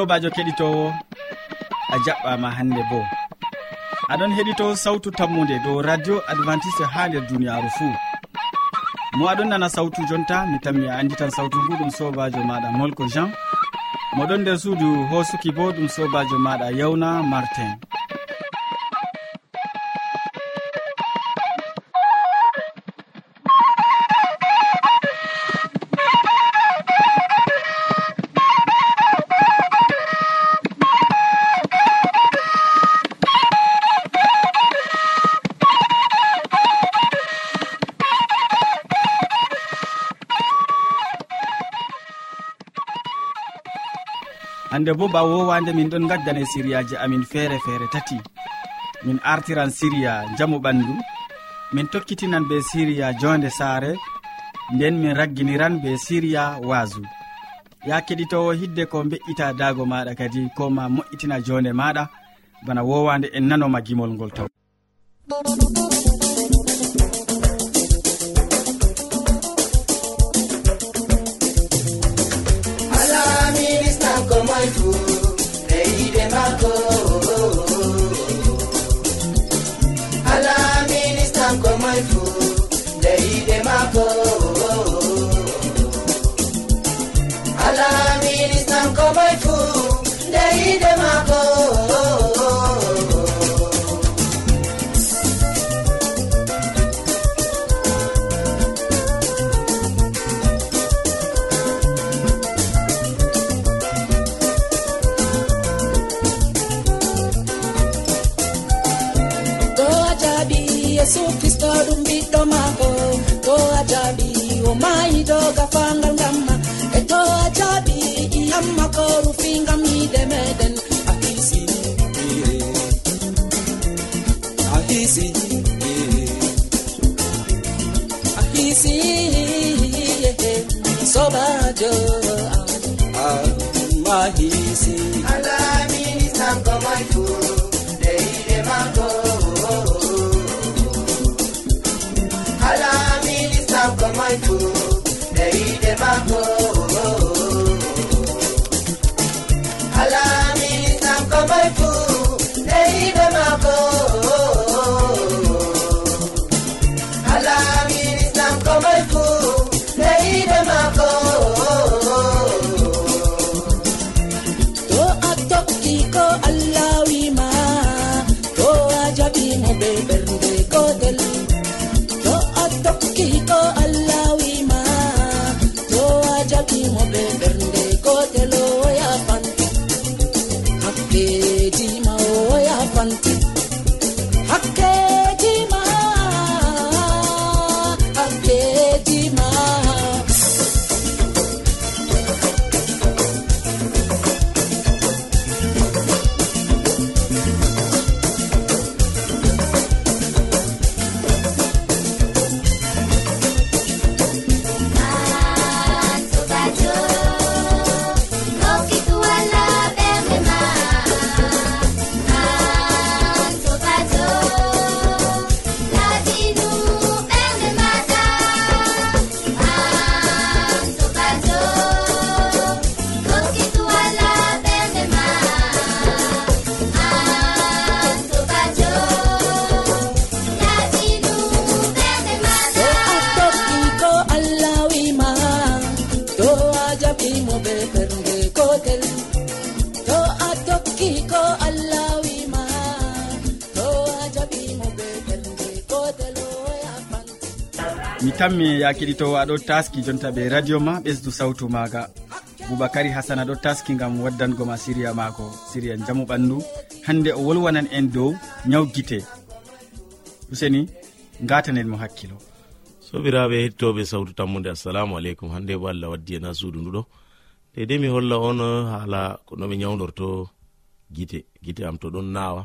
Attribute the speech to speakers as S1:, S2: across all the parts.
S1: sobajo keɗitowo a jaɓɓama hande bo. Aɗon heɗito sawtu tammude dow radio adventiste ha nder duniyaru fuu mo aɗon nana sawtu jonta mi tammi a andi tan sawtu ngu ɗum sobajo maɗa molko jean. Moɗon nder suudu hosuki bo ɗum sobajo maɗa yawna martin. hande bo ba wowande min ɗon gaddane siriyaji amin feere feere tati. Min artiran siriya jamu ɓandu. Min tokkitinan be siriya jonde saare. Nden min ragginiran be siriya waasu ya keɗitowo hidde ko be'ita dago maɗa kadi ko ma mo'itina jonde maɗa bana wowande en nanoma gimol ngol taw. ya keɗitowo aɗo taski jonta ɓe radio ma ɓesdu sawtu maga boubacary hasana ɗo taski gam waddango ma siriya mako siriya jamu ɓandu hande o wolwanan en dow nyaw guite useni gatanen mo hakkilo.
S2: Sobiraɓe hettoɓe sawtu tammude assalamu aleykum. Hande bo allah waddi ena suudu nduɗo dede mi holla on haala ko noɓe ñawdorto gite. Gite am to ɗon nawa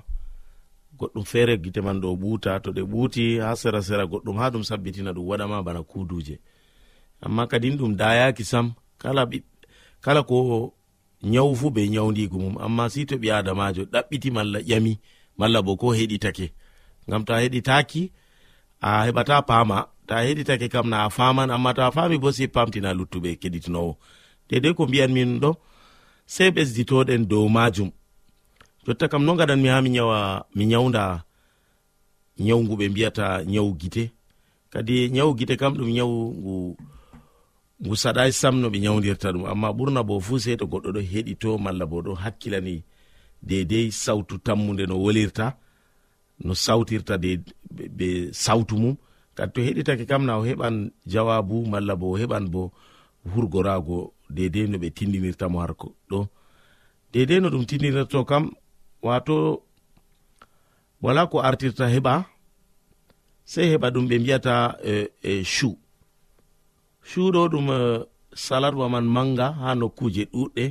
S2: goɗɗum feere gite man ɗo ɓuuta to ɗe ɓuuti ha sera sera goɗɗum ha ɗum sabbitina ɗum waɗama bana kuduje amma kadin ɗum dayaki sam kala kala ko nyawu fu be nyawdigu mum. Amma si to ɓi adamajo ɗaɓɓiti malla ƴami malla bo ko heɗitake. Ngam ta heɗitaki a heɓata pama ta heɗitake kam na a faman amma to a fami bo si pamtina luttuɓe keɗitinowo. Dedei ko mbiyan min ɗo sei ɓesditoɗen dow majum jotta kam no gaɗanmi ha mi ñawa mi ñawda ñawgu ɓe mbiyata ñawu gite. Kadi ñawu gite kam ɗum ñawu ngu ngu saɗai sam no ɓe ñawdirta ɗum. Amma ɓurna bo fu sei to goɗɗo ɗo heɗito malla bo ɗo hakkilani dedei sautu tammude no wolirta no sautirta de be sautu mum. Kadi to heɗitake kam na o heɓan jawabu malla bo o heɓan bo hurgorago dedei no ɓe tindinirtamo har ɗo. Dedei no ɗum tindinirto kam wato wala ko artirta heɓa sei heɓa ɗum ɓe mbiyata e, e shu shu ɗo ɗum e, salatwa man manga ha nokkuje ɗuɗɗe.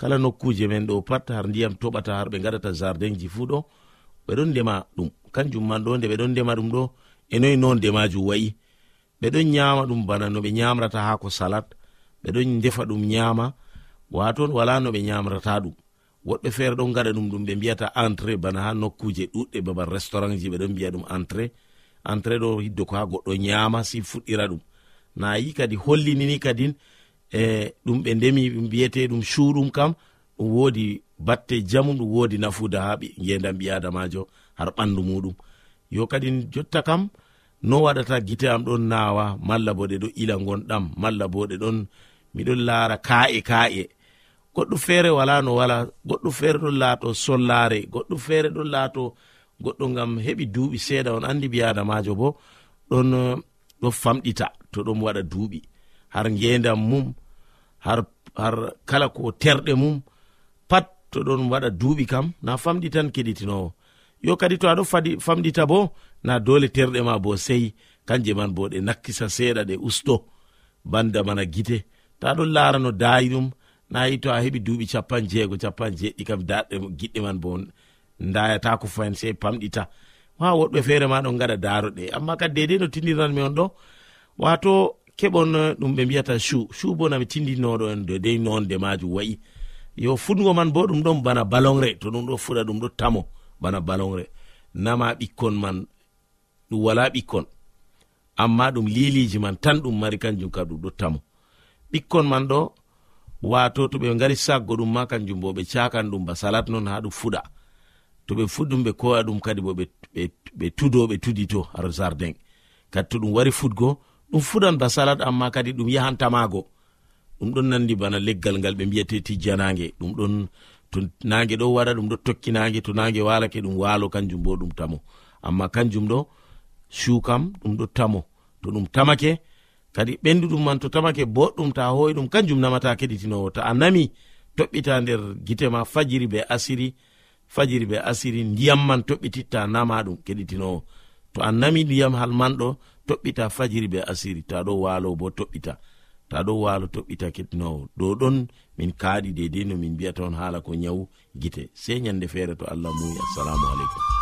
S2: Kala nokkuje men ɗo pat har ndiyam toɓata har ɓe gaɗata jardin ji fu ɗo ɓeɗon ndema ɗum. Kanjum man ɗo nde ɓeɗon ndema ɗum ɗo. E noyi noon ndemajum wayi. Ɓeɗon nyama ɗum bana no ɓe nyamrata ha ko salat ɓeɗon defa ɗum nyama. Waton wala no ɓe nyamrata ɗum. woɗɓe feere ɗon gaɗa ɗum ɗum ɓe mbiyata entré bana ha nokkuje ɗuɗɗe babal restaurant ji ɓe ɗon mbiya ɗum entré entré ɗo hiddo ko ha goɗɗo nyama si fuɗɗira ɗum. Na yi kadi hollinini kadin e ɗum ɓe ndemi mbiyete ɗum cuuɗum kam ɗum woodi batte jamu ɗum woodi nafuda ha ngedam ɓi adamajo har ɓandu muɗum. Yo kadi jotta kam no waɗata gite am ɗon nawa malla bo ɗe ɗo ila gonɗam malla bo ɗe ɗon miɗon laara ka'e ka'e goɗɗo feere wala no wala goɗɗo feere ɗon laato sollaare goɗɗo feere ɗon laato goɗɗo ngam heɓi duuɓi seeɗa on anndi ɓi adamajo bo ɗon eh, ɗo famɗita to ɗon waɗa duuɓi. Har ngendam mum har har kala ko terɗe mum pat to ɗon waɗa duuɓi kam na famɗi tan keɗitinowo. Yo kadi to aɗo famɗita bo na dole terɗe ma bo sei kanje man bo ɗe nakkisa seeɗa ɗe usto banda mana gite. Ta ɗon laara no daayi ɗum nayi to a heɓi duuɓi capan jeego capan jeɗɗi kam daɗɗe giɗɗe man bo dayata ko fayin sei pamɗita. Ma woɗɓe feere ma ɗon gaɗa daroɗe amma kadi dedei no tindiranmi on ɗo wato keɓon eh, ɗum ɓe mbiyata chu chu bo nami tindinoɗo en dedei nonde majum wayi. Yo fuɗgo man bo ɗum ɗon bana balonre to ɗum ɗo fuɗa ɗum ɗo tamo bana balonre. Nama ɓikkon man ɗum wala ɓikkon. Amma ɗum liliji man tan ɗum mari kanjum ka ɗum ɗo tamo. Ɓikkon man ɗo wato to ɓe ngari saggo ɗum ma kanjum bo ɓe cakan ɗum ba salat non ha ɗum fuɗa. To ɓe fuɗɗum ɓe koya ɗum kadi bo ɓe tudo ɓe tudi to har jardin. Kadi to ɗum wari fuɗgo ɗum fuɗan ba salat amma kadi ɗum yahantamago ɗum ɗon nandi bana leggal ngal ɓe mbiyete tijjanage ɗum ɗon to nage ɗo waɗa ɗum ɗo tokkinage to nage walake ɗum walo kanjum bo ɗum tamo. Amma kanjum ɗo sukam ɗum ɗo tamo. To ɗum tamake kadi ɓenduɗum man to tamake boɗɗum ta hoyi ɗum kanjum namata keɗitinowo. To a nami toɓɓita nder gite ma fajiri be asiri fajiri be asiri ndiyam man toɓɓititta nama ɗum keɗitinowo. To a nami ndiyam hal manɗo toɓɓita fajiri be asiri ta ɗo walo bo toɓɓita. Ta ɗo walo toɓɓita keɗitinowo. Dow ɗon min kaaɗi dedei no min mbiyata on haala ko nyawu gite. Sei nyande feere to allah muyi. Assalamu aleykum.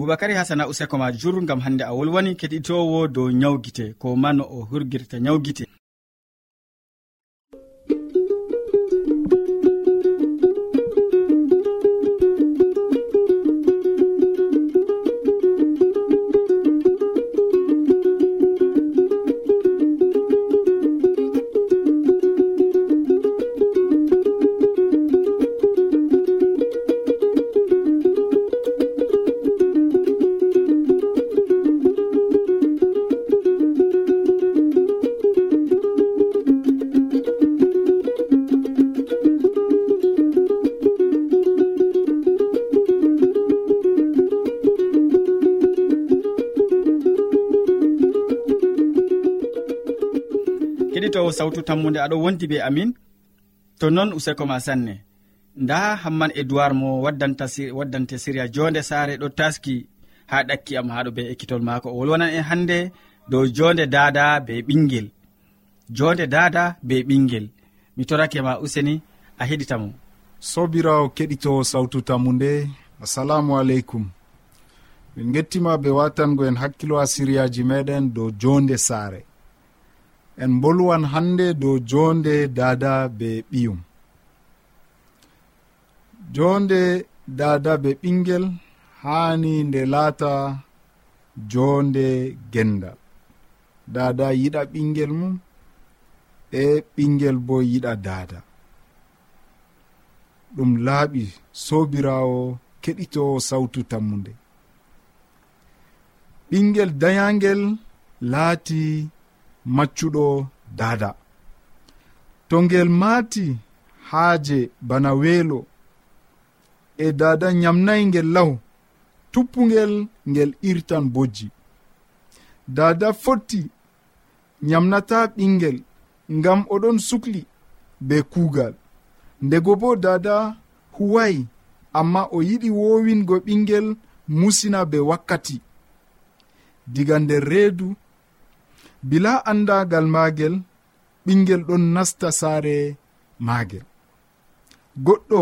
S3: boubacary hasana useko ma jur gam hande a wolwani keɗitowo dow nyawguite ko ma o hurguirta nyawguite keɗitowo sawtu tammude aɗo wondi be amin to noon useko ma sanne. Nda hamman edoird mo waddanta waddante siriya jonde saare ɗo taski ha ɗakki am haɗo be ekkitol maako. O wolwonan en hande dow jonde dada be ɓingel jonde dada be ɓingel mi torake ma useni a heɗitamo
S4: sobirawo keɗitowo sawtu tammu nde assalamu aleykum. Min gettima be watango en hakkilo ha siriyaji meɗen dow jonde saare. en bolwan hande dow jonde dada be ɓiyum. Jonde dada be ɓingel hani nde laata jonde gendal dada yiɗa ɓingel mum e ɓingel bo yiɗa dada. Ɗum laaɓi sobirawo keɗitowo sawtu tammude ɓingel dayangel laati maccuɗo daada. To ngel maati haaje bana weelo. E dada yamnayi ngel law tuppungel ngel irtan bojji. Dada fotti yamnata ɓingel ngam oɗon sukli be kuugal. Ndego bo dada huwayi amma o yiɗi wowingo ɓingel musina be wakkati. Diga nder reedu bila andagal maagel ɓingel ɗon nasta saare maagel. Goɗɗo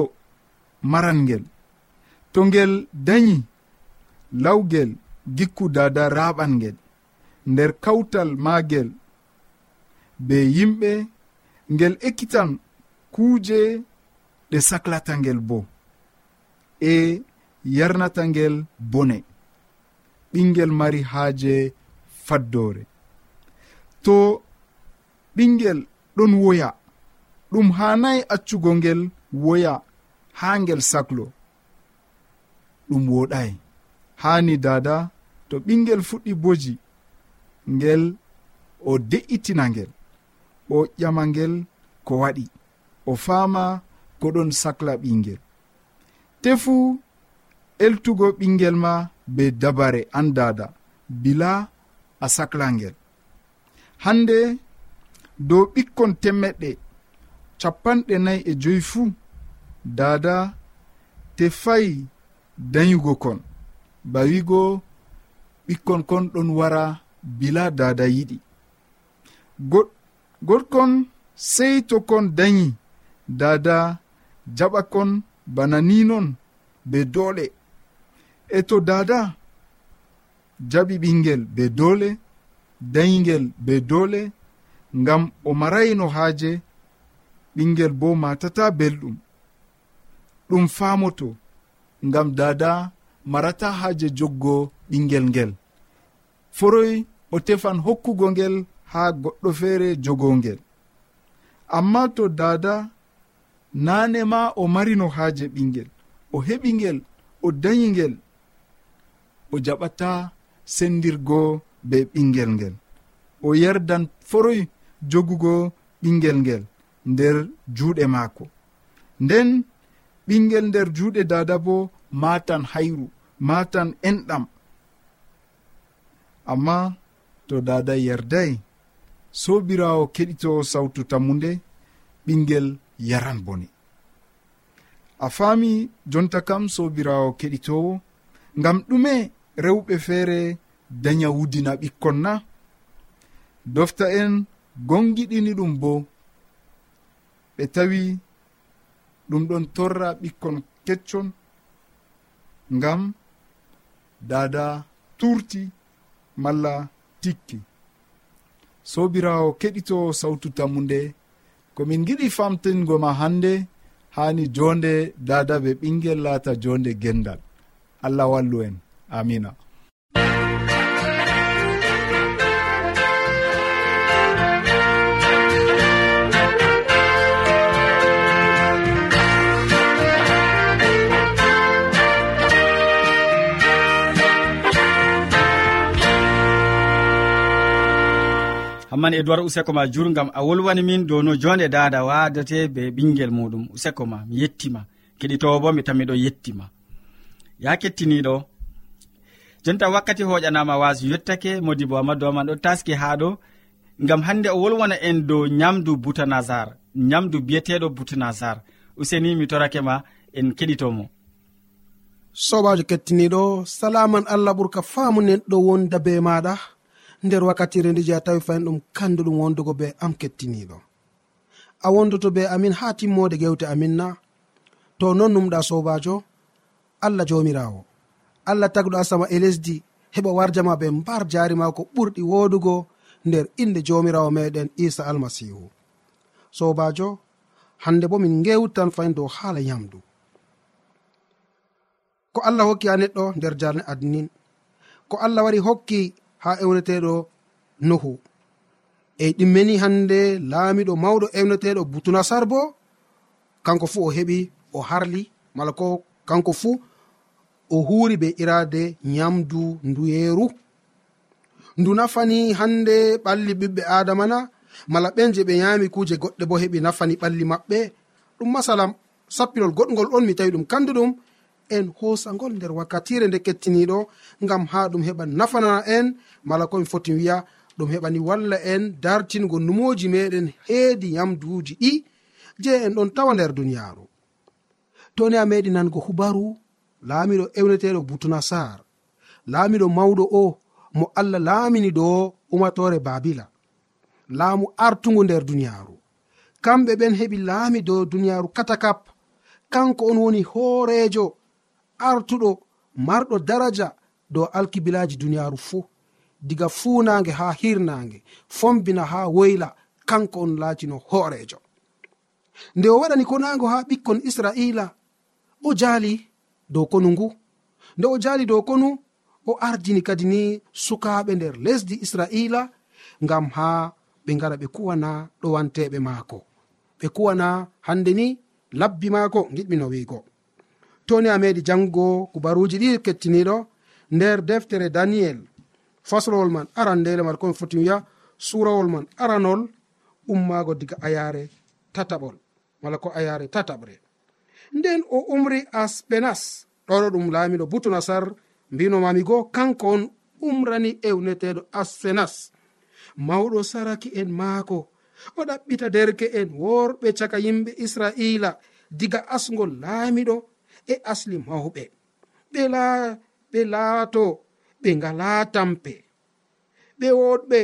S4: maran ngel to ngel dañi lawgel gikku dada raɓan ngel. Nder kawtal maagel be yimɓe ngel ekkitan kuuje ɗe saklata ngel bo e yarnata ngel bone. Ɓingel mari haaje faddore to ɓingel ɗon woya. Ɗum hanayi accugo ngel woya ha ngel saklo. Ɗum woɗayi hani dada to ɓingel fuɗɗi boji ngel o de'itina ngel o ƴama ngel ko waɗi. O faama koɗon sakla ɓingel. Tefu eltugo ɓingel ma be dabare an dada bila a sakla ngel. hande dow ɓikkon temmeɗɗe capanɗe nayi e joyi fuu dada tefayi dayugo kon. Bawigo ɓikkon kon ɗon wara bila dada yiɗi. Gotkon sey to kon dayi dada jaɓa kon bana ni non be doole e to dada jaɓi ɓingel be doole dayigel be dole ngam o marayino haaje ɓingel bo matata belɗum. Ɗum famoto ngam dada marata haaje joggo ɓingel ngel. Foroy o tefan hokkugo ngel ha goɗɗo feere jogongel amma to dada nane ma o marino haaje ɓingel o heɓi ngel o dayi ngel o jaɓata sendirgo be ɓingel ngel. O yerdan foroy jogugo ɓingel ngel nder juuɗe maako. Nden ɓingel nder juuɗe dada bo matan hayru matan enɗam. Amma to dada yerday sobirawo keɗito sawtu tammude ɓingel yaran bone. A faami jonta kam sobirawo keɗitowo ngam ɗume rewɓe feere daña wudina ɓikkon na. Dofta en gongiɗini ɗum bo. Ɓe tawi ɗum ɗon torra ɓikkon keccon ngam dada turti malla tikki. Sobirawo keɗito sawtu tammu nde komin giɗi famtingo ma hande hani jonde dada ɓe ɓingel laata jonde gendal. Allah wallu en. Amina.
S3: hamman edoird useko ma jurgam a wolwani min dow no jonde dada wadate be ɓinguel muɗum. Useko ma mi yettima keɗitowo bo mi tamiɗo yettima ya kettiniɗo jonta wakkati hoƴanama wasu yettake modi bo amadou aman ɗo taski ha ɗo gam hande o wolwana en dow nyamdu boutanasar nyamdu biyeteɗo boutanasar useni mi torake ma en keɗitomo
S5: sobajo kettiniɗo salaman allah ɓurka faamu neɗɗo wonda be maɗa nder wakkatire nde je a tawi fayin ɗum kanduɗum wondugo be am kettiniɗo. A wondoto be amin ha timmode gewte amin na. To non numɗa sobajo allah jomirawo. Allah tagɗo asama e lesdi heɓa warjama be mbar jari ma ko ɓurɗi wodugo nder inde jomirawo meɗen isa almasihu. Sobajo hande bo min gewtan fayin dow haala yamdu ko allah hokki ha neɗɗo nder jarne adnin. Ko allah wari hokki ha ewneteɗo nuhu. Ei ɗimmeni hande laamiɗo mawɗo ewneteɗo butunasar bo kanko fu o heɓi o harli mala ko kanko fu o huuri be irade nyamdu nduyeeru. Ndu nafani hande ɓalli ɓiɓɓe adama na mala ɓen je ɓe nyami kuje goɗɗe bo heɓi nafani ɓalli maɓɓe. Ɗum masalam sappinol goɗgol on mi tawi ɗum kanduɗum en hosagol nder wakkatire nde kettiniɗo ngam ha ɗum heɓa nafanana en. Mala komi foti wiya ɗum heɓani walla en dartingo numoji meɗen heedi yamduuji ɗi je en ɗon tawa nder duniyaaru. To ni a meɗi nango hubaru laamiɗo ewneteɗo butunasar laamiɗo mawɗo o mo allah laamini ɗo umatore babila. Laamu artugu nder duniyaaru. Kamɓe ɓen heɓi laami dow duniyaaru katakap. Kanko on woni hoorejo. artuɗo marɗo daraja dow alkibilaji duniyaaru fuu. Diga fuunange ha hirnange fombina ha woyla kanko on laatino hoorejo nde o waɗani konango ha ɓikkon israila o jaali dow konu ngu. Nde o jaali dow konu o ardini kadi ni sukaaɓe nder lesdi israila ngam ha ɓe ngara ɓe kuwana ɗowanteɓe maako. Ɓe kuwana hande ni labbi maako giɗmino wiigo. toni a meɗi jango kubaruji ɗi kettiniɗo nder deftere daniyel faslowol man aran ndele komi foti wiya surawol man aranol ummago diga ayare tataɓol mala ko ayare tataɓre. Nden o umri aspenas ɗoɗo ɗum laamiɗo butunasar mbinomami goo kanko on umrani ewneteɗo aspenas mawɗo saraki en maako o ɗaɓɓita derke en worɓe caka yimɓe israila diga asgol laamiɗo e asli mawɓe ɓe laa ɓe laato ɓe ngala tampe. Ɓe woɗɓe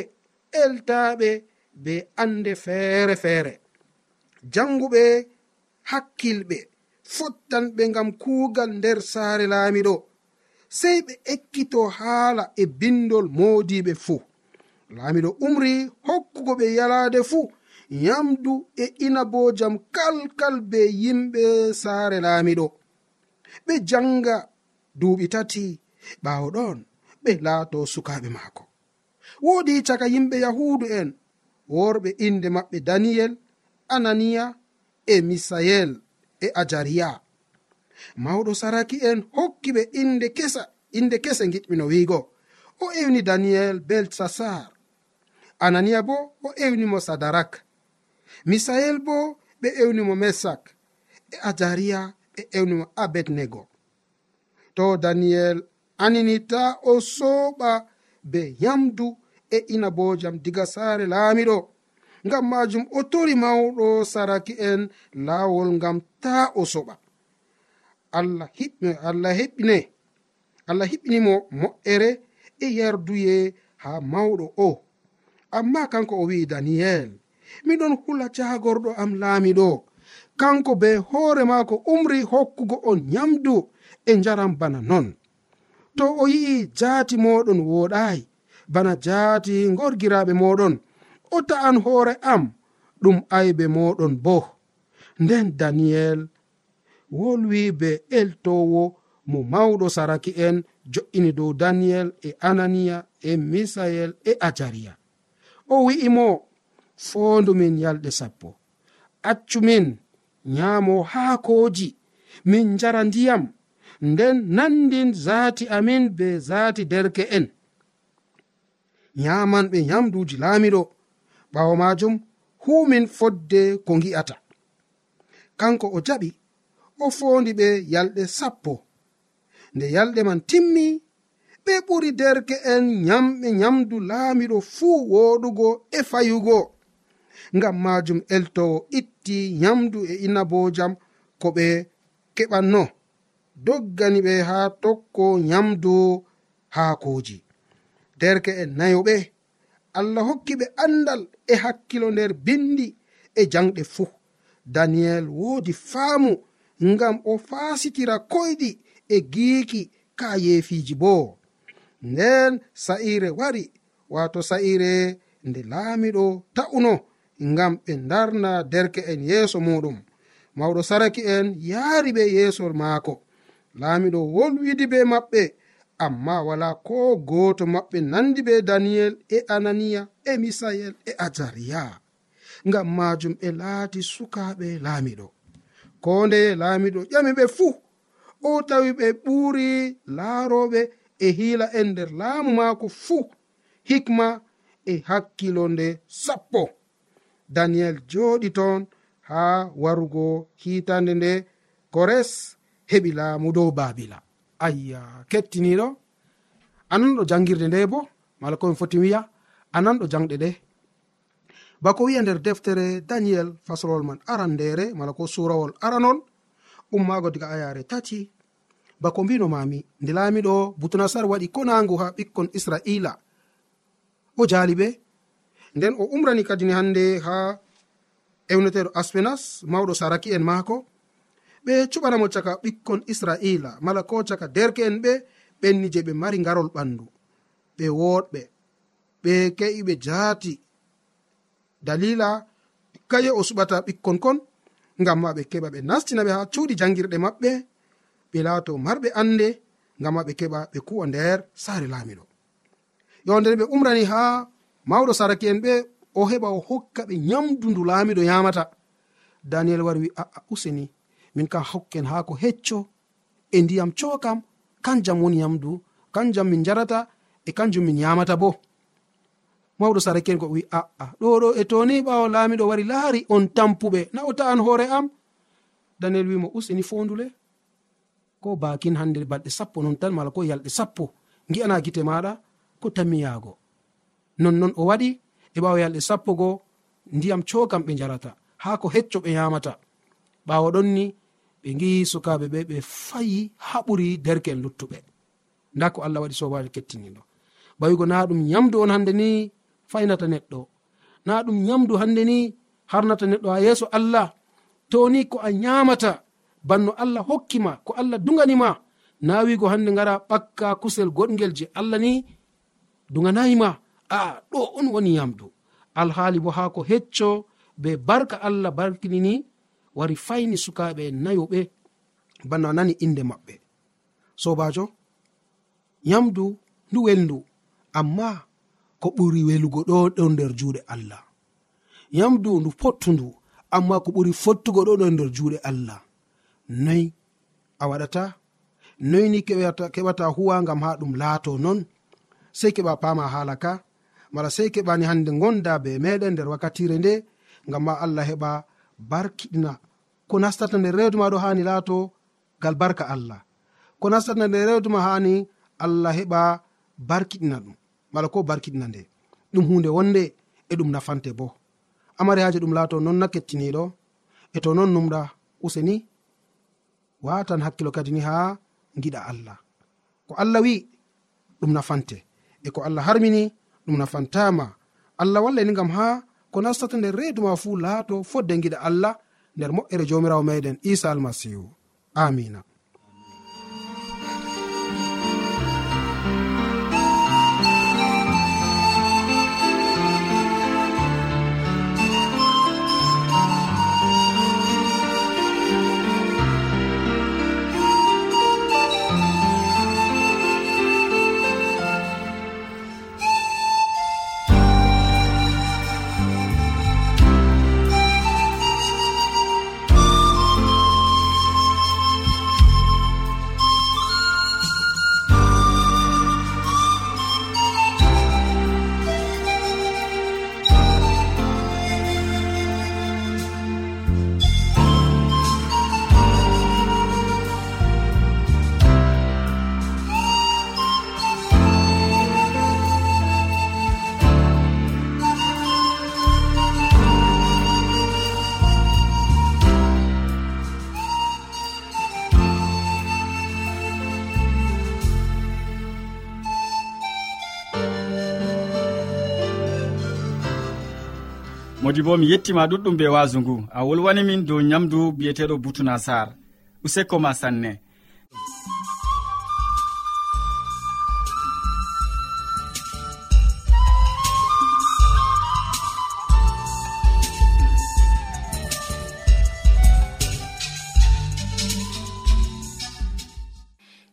S5: eltaɓe be ande feere feere. Janguɓe hakkilɓe fottanɓe ngam kuugal nder saare laamiɗo. Sey ɓe ekkito haala e bindol moodiɓe fuu. Laamiɗo umri hokkugo ɓe yalaade fuu. Yamdu e ina bo kalkal be yimɓe saare laamiɗo. ɓe janga duuɓi tati ɓaawo ɗon ɓe laato sukaaɓe maako. Woodi caka yimɓe yahuudu en worɓe inde maɓɓe daniyel ananiya e misayel e ajariya. Mawɗo saraki en hokki ɓe inde kesa inde kese giɗmino wiigo. O ewni daniyel beltsasar ananiya bo o ewnimo sadarak. Misael bo ɓe ewnimo mesak. E ajariya ɓe ewnimo abednego. To daniyel aninita o sooɓa be yamdu e inabojam diga saare laamiɗo. Ngam majum o tori mawɗo saraki en laawol ngam ta o soɓa allah hiɓɓi allah heɓɓine allah hiɓɓinimo moƴƴere e yarduye ha mawɗo o. Amma kanko o wi'i daniyel miɗon hula jagorɗo am laamiɗo. kanko be hoore maako umri hokkugo on nyamdu e njaram bana non. To o yi'i jaati moɗon wooɗaayi bana jaati gorgiraaɓe moɗon o ta'an hoore am ɗum aybe moɗon bo. Nden daniyel wolwi be eltowo mo mawɗo saraki en jo'ini dow daniyel e ananiya e misayel e ajariya. O wi'imo foondumin yalɗe sappo. Accumin nyaamo haakoji min njara ndiyam nden nandin zaati amin be zaati derke'en nyamanɓe nyamduji laamiɗo ɓawo majum humin fodde ko gi'ata kanko o jaɓi o fondi ɓe yalɗe sappo. Nde yalɗe man timmi ɓe ɓuri derke'en nyamɓe nyamdu laamiɗo fuu woɗugo e fayugo. ngam majum eltowo itti nyamdu e inabojam ko ɓe keɓanno. Doggani ɓe ha tokko nyamdu haakoji. Derke en nayoɓe allah hokki ɓe andal e hakkilo nder bindi e janɗe fuu. Daniyel woodi faamu ngam o faasitira koyɗi e giiki ka yeefiiji boo nden sa'ire wari waato sa'ire nde laamiɗo ta'uno. ngam ɓe darna derke en yeeso muɗum. Mawɗo saraki en yaari ɓe yeeso maako. Laamiɗo wolwidi be maɓɓe amma wala ko gooto maɓɓe nandi be daniyel e ananiya e misayel e azariya. Ngam majum ɓe laati sukaaɓe laamiɗo ko ndeye laamiɗo ƴami ɓe fuu. O tawi ɓe ɓuuri laarooɓe e hiila en nder laamu maako fuu. Hikma e hakkilo nde sappo. daniyel jooɗi toon ha warugo hitande nde? Kores heɓi laamu dow babila ayya kettiniɗo ananɗo jangirde nde bo? Mala komi foti wiya ananɗo jangɗe ɗe bako wiya nder deftere daniyel fasolol man aran ndere mala ko surawol aranol ummago diga ayare tati. Bako mbino mami nde laamiɗo butunasar waɗi konangu ha ɓikkon israila. O jaali ɓe nden o umrani kadini hande ha ewneteɗo aspenas mawɗo saraki en maako. Ɓe cuɓanamo caka ɓikkon israila mala ko caka derke en ɓe ɓenni je ɓe mari ngarol ɓandu. Ɓe woɗɓe ɓe ke'i ɓe jaati. Dalila kaye o suɓata ɓikkon kon ngam ma ɓe keɓa ɓe nastina ɓe ha cuuɗi jangirɗe maɓɓe ɓe laato marɓe ande ngam ma ɓe keɓa ɓe kuwa nder saare laamiɗo. Yo nden ɓe umrani ha mawɗo saraki en ɓe o heɓa o hokka ɓe nyamdu ndu laamiɗo yamata daniel wari wi aa useni min ka hokken haa ko hecco e ndiyam cookam kanjam woni yamdu kanjam min jarata e kanjum min yamata bo. Mawɗo saraken ko wi aa ɗo ɗo e toni ɓawo laamiɗo wari laari on tampuɓe na o ta'an hoore am. Daniel wimo useni fondule ko bakin hande balɗe sappo non tan mala ko yalɗe sappo gi'ana gite maɗa ko tammiyaago nonnon o waɗi e ɓawo yalɗe sappo go ndiyam cokam ɓe jarata ha ko hecco ɓe yamata ɓawo ɗonni ɓe gi sukaɓe ɓe ɓe fayi haɓuri derke'en luttuɓe. Nda ko allah waɗi sobajo kettiniɗo bawigo na ɗum yamdu on hande ni faynata neɗɗo. Na ɗum yamdu hande ni harnata neɗɗo ha yeeso allah. To ni ko a yamata banno allah hokkima ko allah duganima na wigo hande gara ɓakka kusel goɗgel je allah ni duganayima a ɗo on woni yamdu. Alhaali bo ha ko hecco be barka allah barkinini wari fayni sukaɓe nayoɓe bana nani inde maɓɓe. Sobajo yamdu ndu welndu amma ko ɓuri welugo ɗo ɗo nder juuɗe allah. Yamdu ndu pottundu amma ko ɓuri fottugo ɗo ɗo nder juuɗe allah. Noyi a waɗata? Noyni keɓata huwa ngam ha ɗum laato non? Sei keɓa pama hala ka? mala sey keɓani hande gonda be meɗen nder wakkatire nde ngam ma allah heɓa barkiɗina. Ko nastata nder rewduma ɗo hani laato gal barka allah. Ko nastata nder rewduma hani allah heɓa barkiɗina ɗum. Mala ko barkiɗina nde. Ɗum hunde wonde e ɗum nafante bo. Amari haji ɗum laato non na kettiniɗo e to non numɗa useni watan hakkilo kadi ni ha giɗa allah. Ko allah wi ɗum nafante. E ko allah harmini ɗum nafantama. Allah wallani gam ha ko nastata nder reeduma fuu laato fodde giɗa allah nder moƴƴere jomirawo meɗen isa almasihu. Amina.
S3: modi bo mi yettima ɗuɗɗum be wasu ngu a wolwani min dow nyamdu biyeteɗo butuna sar useko ma sanne.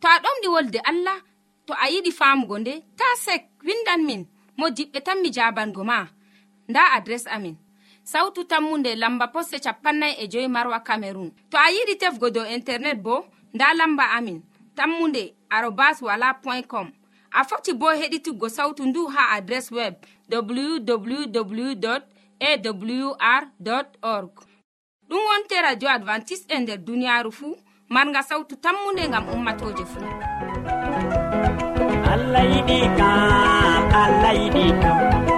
S6: To a ɗomɗi wolde allah to a yiɗi famugo nde ta sek windan min mo diɓɓe tan mi jabango ma. Nda adres amin. sautu tammunde lamba poste capannay e joyi marwa camerun to a yiɗi tefgo dow internet bo nda lamba amin. Tammunde arobas wala point com. A foti bo heɗituggo sautu ndu ha adres web www awr org. Ɗum wonte radio advantice'e e nder duniyaaru fuu marga sautu tammunde ngam ummatoje fuu
S7: allah yiɗi kam allah yiɗi kam.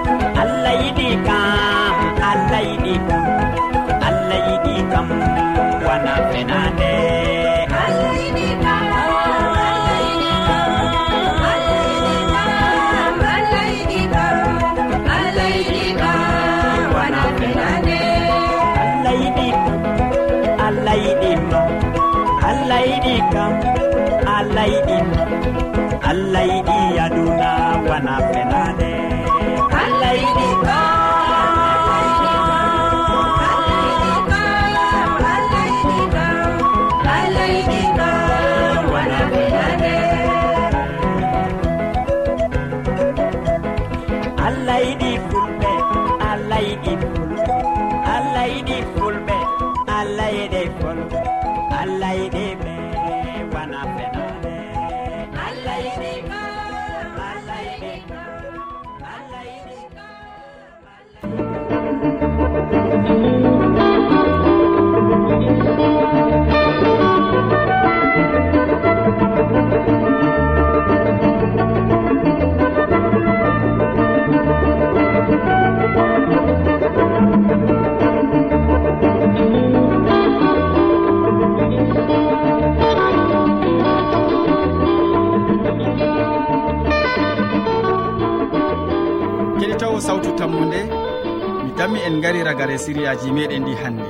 S3: ragare siriyaji meɗen ɗi hannde.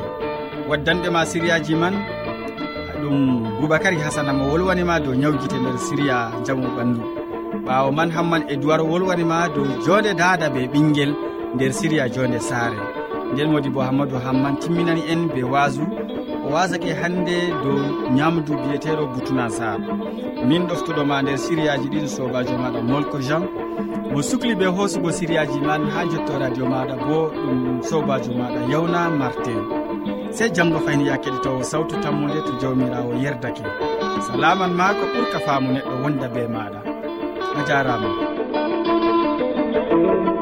S3: Waddanɓema siriyaji man ɗum boubacary hasana mo wolwanima dow ñawguite nder siriya jamu ɓandu. Ɓawo man hamman e duwar wolwanima dow jonde dada be ɓinguel nder siriya jonde saare. Nden modi bo hammadou hamman timminani en be wasu o wasake hande dow ñamdu biyeteɗo butuna sar min ɗoftuɗoma nder siriyaji ɗin sobajo maɗa molko jean. mo sukli ɓe hoosugo siriyaji man ha jotto radio maɗa bo ɗum sobajo maɗa yawna martin sey janggo fayni ya keɗitowo sawtu tammode to jawmirawo yerdake. Salaman ma ko ɓurka faamu neɗɗo wonda be maɗa. A jarama.
S7: thank you